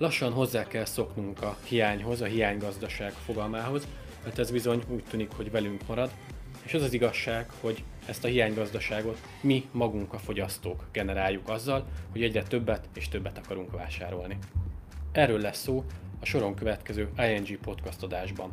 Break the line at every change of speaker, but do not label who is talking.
Lassan hozzá kell szoknunk a hiányhoz, a hiánygazdaság fogalmához, mert ez bizony úgy tűnik, hogy velünk marad, és az az igazság, hogy ezt a hiánygazdaságot mi magunk a fogyasztók generáljuk azzal, hogy egyre többet és többet akarunk vásárolni. Erről lesz szó a soron következő ING podcast adásban.